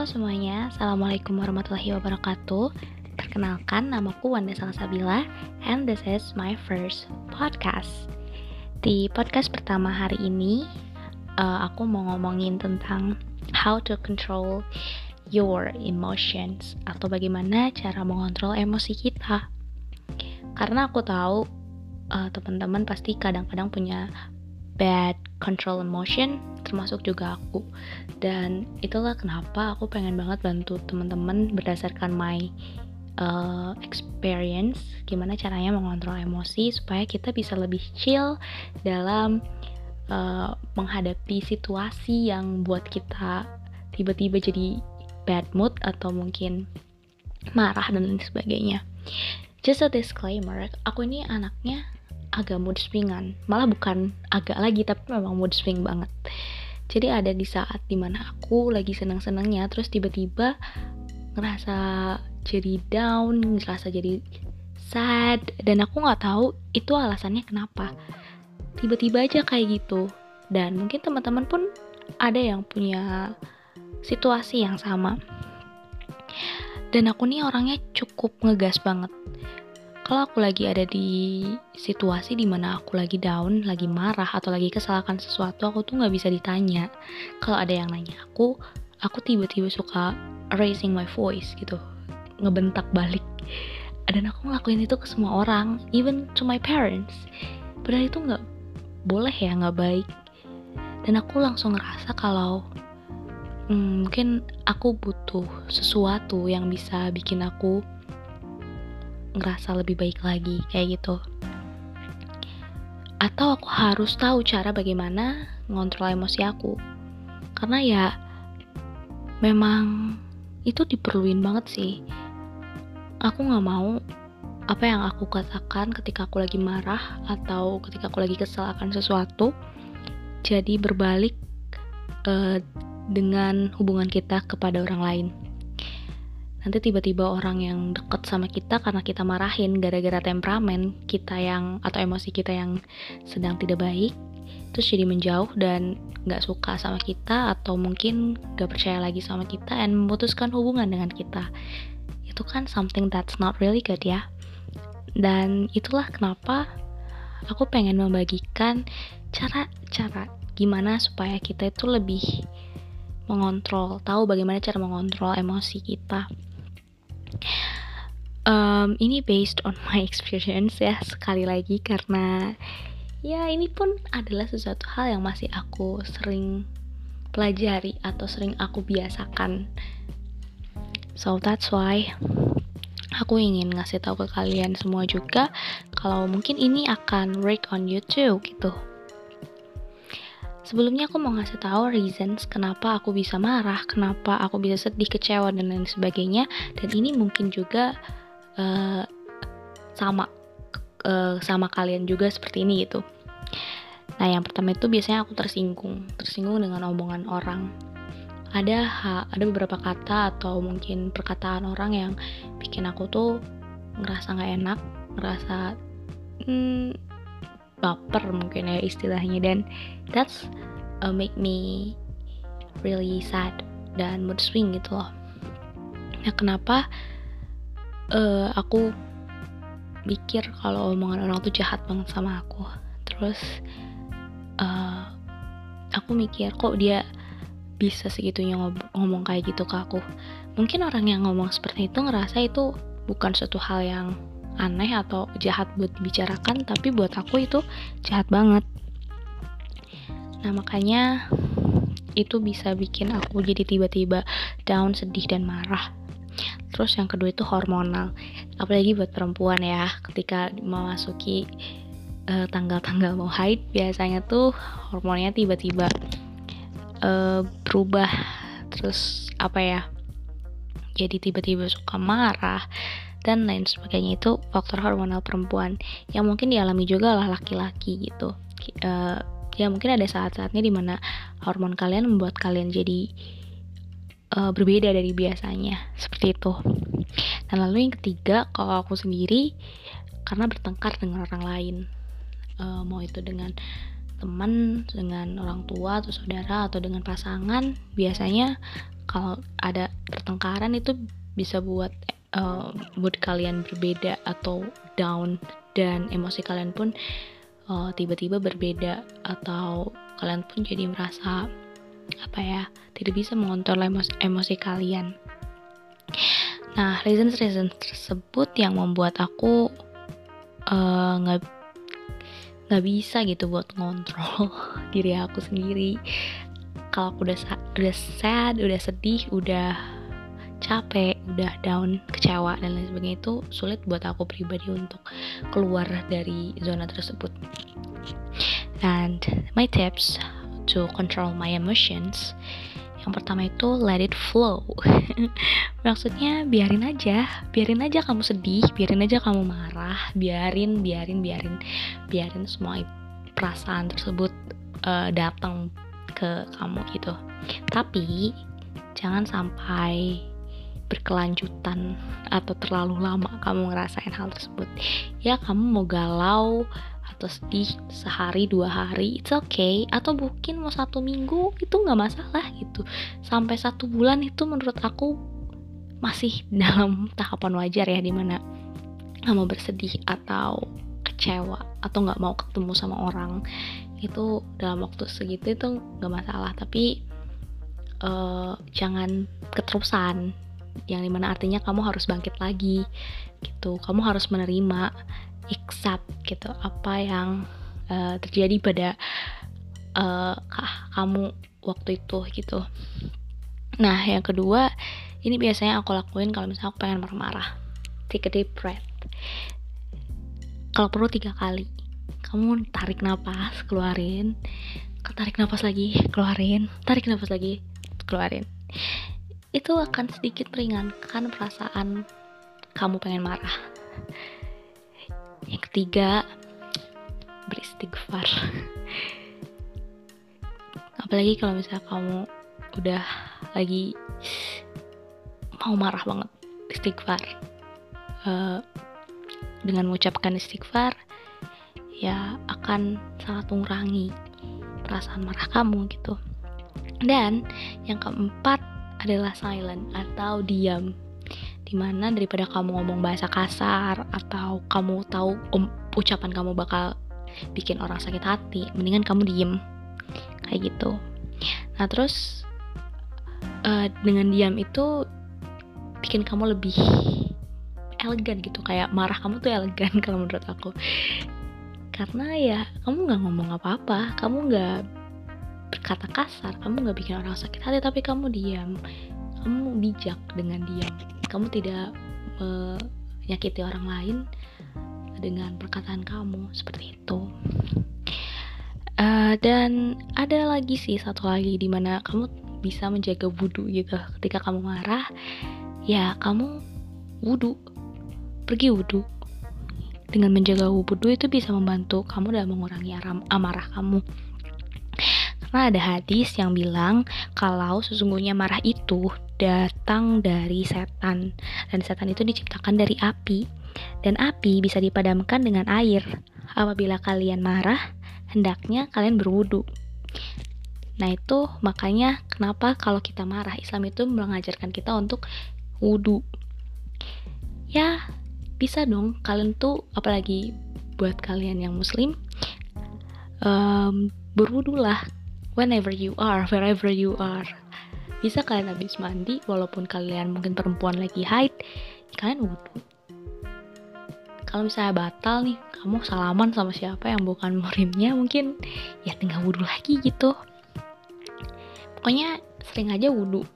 Halo semuanya, Assalamualaikum warahmatullahi wabarakatuh. Perkenalkan, namaku Wanda Salsabila And this is my first podcast. Di podcast pertama hari ini uh, Aku mau ngomongin tentang How to control your emotions Atau bagaimana cara mengontrol emosi kita. Karena aku tahu uh, teman-teman pasti kadang-kadang punya bad control emotion termasuk juga aku. Dan itulah kenapa aku pengen banget bantu teman-teman berdasarkan my uh, experience gimana caranya mengontrol emosi supaya kita bisa lebih chill dalam uh, menghadapi situasi yang buat kita tiba-tiba jadi bad mood atau mungkin marah dan lain sebagainya. Just a disclaimer, aku ini anaknya agak mood swingan. Malah bukan agak lagi tapi memang mood swing banget jadi ada di saat di mana aku lagi senang-senangnya terus tiba-tiba ngerasa jadi down ngerasa jadi sad dan aku nggak tahu itu alasannya kenapa. Tiba-tiba aja kayak gitu. Dan mungkin teman-teman pun ada yang punya situasi yang sama. Dan aku nih orangnya cukup ngegas banget kalau aku lagi ada di situasi di mana aku lagi down, lagi marah atau lagi kesalahan sesuatu, aku tuh nggak bisa ditanya. Kalau ada yang nanya aku, aku tiba-tiba suka raising my voice gitu, ngebentak balik. Dan aku ngelakuin itu ke semua orang, even to my parents. Padahal itu nggak boleh ya, nggak baik. Dan aku langsung ngerasa kalau hmm, mungkin aku butuh sesuatu yang bisa bikin aku ngerasa lebih baik lagi kayak gitu. Atau aku harus tahu cara bagaimana ngontrol emosi aku. Karena ya memang itu diperluin banget sih. Aku nggak mau apa yang aku katakan ketika aku lagi marah atau ketika aku lagi kesal akan sesuatu jadi berbalik uh, dengan hubungan kita kepada orang lain nanti tiba-tiba orang yang deket sama kita karena kita marahin gara-gara temperamen kita yang atau emosi kita yang sedang tidak baik terus jadi menjauh dan nggak suka sama kita atau mungkin gak percaya lagi sama kita dan memutuskan hubungan dengan kita. Itu kan something that's not really good ya. Dan itulah kenapa aku pengen membagikan cara-cara gimana supaya kita itu lebih mengontrol tahu bagaimana cara mengontrol emosi kita um, ini based on my experience ya sekali lagi karena ya ini pun adalah sesuatu hal yang masih aku sering pelajari atau sering aku biasakan. So that's why aku ingin ngasih tahu ke kalian semua juga kalau mungkin ini akan work on you too gitu Sebelumnya aku mau ngasih tahu reasons kenapa aku bisa marah, kenapa aku bisa sedih, kecewa dan lain sebagainya. Dan ini mungkin juga uh, sama uh, sama kalian juga seperti ini gitu. Nah, yang pertama itu biasanya aku tersinggung, tersinggung dengan omongan orang. Ada ada beberapa kata atau mungkin perkataan orang yang bikin aku tuh ngerasa nggak enak, ngerasa hmm, baper mungkin ya istilahnya. Dan that's uh, make me really sad dan mood swing gitu loh. Nah kenapa uh, aku mikir kalau omongan orang tuh jahat banget sama aku? Terus uh, aku mikir kok dia bisa segitunya ngomong kayak gitu ke aku? Mungkin orang yang ngomong seperti itu ngerasa itu bukan suatu hal yang aneh atau jahat buat dibicarakan tapi buat aku itu jahat banget. Nah makanya itu bisa bikin aku jadi tiba-tiba down sedih dan marah. Terus yang kedua itu hormonal apalagi buat perempuan ya. Ketika memasuki uh, tanggal-tanggal mau haid biasanya tuh hormonnya tiba-tiba uh, berubah. Terus apa ya jadi tiba-tiba suka marah dan lain sebagainya. Itu faktor hormonal perempuan. Yang mungkin dialami juga lah laki-laki gitu. Uh, ya mungkin ada saat-saatnya di mana hormon kalian membuat kalian jadi uh, berbeda dari biasanya. Seperti itu. Dan lalu yang ketiga kalau aku sendiri karena bertengkar dengan orang lain. Uh, mau itu dengan teman dengan orang tua atau saudara atau dengan pasangan biasanya kalau ada pertengkaran itu bisa buat uh, mood kalian berbeda atau down dan emosi kalian pun tiba tiba-tiba berbeda atau kalian pun jadi merasa apa ya tidak bisa mengontrol emosi, emosi kalian. Nah reasons reasons tersebut yang membuat aku nggak uh, nggak bisa gitu buat ngontrol diri aku sendiri. Kalau aku udah udah sad udah sedih udah capek, udah down, kecewa dan lain sebagainya itu sulit buat aku pribadi untuk keluar dari zona tersebut. And my tips to control my emotions yang pertama itu let it flow maksudnya biarin aja biarin aja kamu sedih biarin aja kamu marah biarin biarin biarin biarin semua perasaan tersebut uh, datang ke kamu gitu tapi jangan sampai berkelanjutan atau terlalu lama kamu ngerasain hal tersebut. Ya kamu mau galau atau sedih sehari dua hari it's okay. Atau mungkin mau satu minggu itu nggak masalah gitu. Sampai satu bulan itu menurut aku masih dalam tahapan wajar ya di mana kamu bersedih atau kecewa atau nggak mau ketemu sama orang itu dalam waktu segitu itu nggak masalah. Tapi uh, jangan keterusan yang di mana artinya kamu harus bangkit lagi gitu. Kamu harus menerima accept gitu apa yang uh, terjadi pada uh, kamu waktu itu gitu. Nah yang kedua ini biasanya aku lakuin kalau misalnya aku pengen marah-marah. Take a deep breath. Kalau perlu tiga kali. Kamu tarik nafas keluarin. Tarik nafas lagi keluarin. Tarik nafas lagi keluarin itu akan sedikit meringankan perasaan kamu pengen marah. Yang ketiga, beristighfar. Apalagi kalau misalnya kamu udah lagi mau marah banget, istighfar. Uh, dengan mengucapkan istighfar, ya akan sangat mengurangi perasaan marah kamu gitu. Dan yang keempat, adalah silent atau diam. Di mana daripada kamu ngomong bahasa kasar atau kamu tahu um, ucapan kamu bakal bikin orang sakit hati mendingan kamu diem. Kayak gitu. Nah terus uh, dengan diam itu bikin kamu lebih elegan gitu. Kayak marah kamu tuh elegan kalau menurut aku. Karena ya kamu nggak ngomong apa-apa. Kamu nggak berkata kasar kamu nggak bikin orang sakit hati tapi kamu diam. Kamu bijak dengan diam. Kamu tidak menyakiti orang lain dengan perkataan kamu. Seperti itu. Uh, dan ada lagi sih satu lagi di mana kamu bisa menjaga wudhu gitu. Ketika kamu marah ya kamu wudhu. Pergi wudhu. Dengan menjaga wudhu itu bisa membantu kamu dalam mengurangi amarah kamu karena ada hadis yang bilang kalau sesungguhnya marah itu datang dari setan dan setan itu diciptakan dari api dan api bisa dipadamkan dengan air. Apabila kalian marah, hendaknya kalian berwudu. Nah itu makanya kenapa kalau kita marah Islam itu mengajarkan kita untuk wudhu. Ya bisa dong kalian tuh apalagi buat kalian yang muslim um, berwudu lah whenever you are, wherever you are. Bisa kalian habis mandi, walaupun kalian mungkin perempuan lagi haid, kalian wudhu. Kalau misalnya batal nih, kamu salaman sama siapa yang bukan murimnya, mungkin ya tinggal wudhu lagi gitu. Pokoknya sering aja wudhu.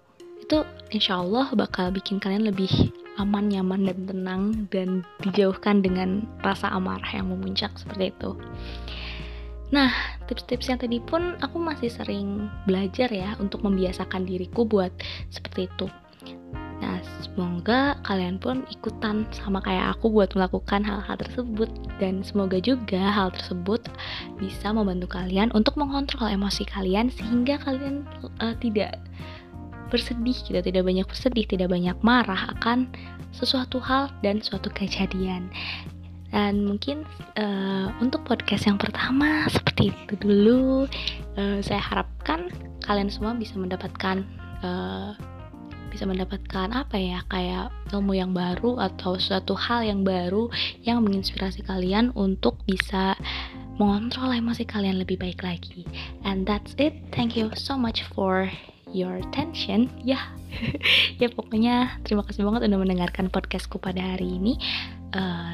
Itu insya Allah bakal bikin kalian lebih aman, nyaman, dan tenang dan dijauhkan dengan rasa amarah yang memuncak seperti itu. Nah, tips-tips yang tadi pun aku masih sering belajar ya untuk membiasakan diriku buat seperti itu. Nah, semoga kalian pun ikutan sama kayak aku buat melakukan hal-hal tersebut dan semoga juga hal tersebut bisa membantu kalian untuk mengontrol emosi kalian sehingga kalian uh, tidak bersedih gitu, tidak banyak bersedih, tidak banyak marah akan sesuatu hal dan suatu kejadian. Dan mungkin uh, untuk podcast yang pertama seperti itu dulu. Uh, saya harapkan kalian semua bisa mendapatkan uh, bisa mendapatkan apa ya kayak ilmu yang baru atau suatu hal yang baru yang menginspirasi kalian untuk bisa mengontrol emosi kalian lebih baik lagi. And that's it. Thank you so much for your attention. Ya, ya pokoknya terima kasih banget udah mendengarkan podcastku pada hari ini. Uh,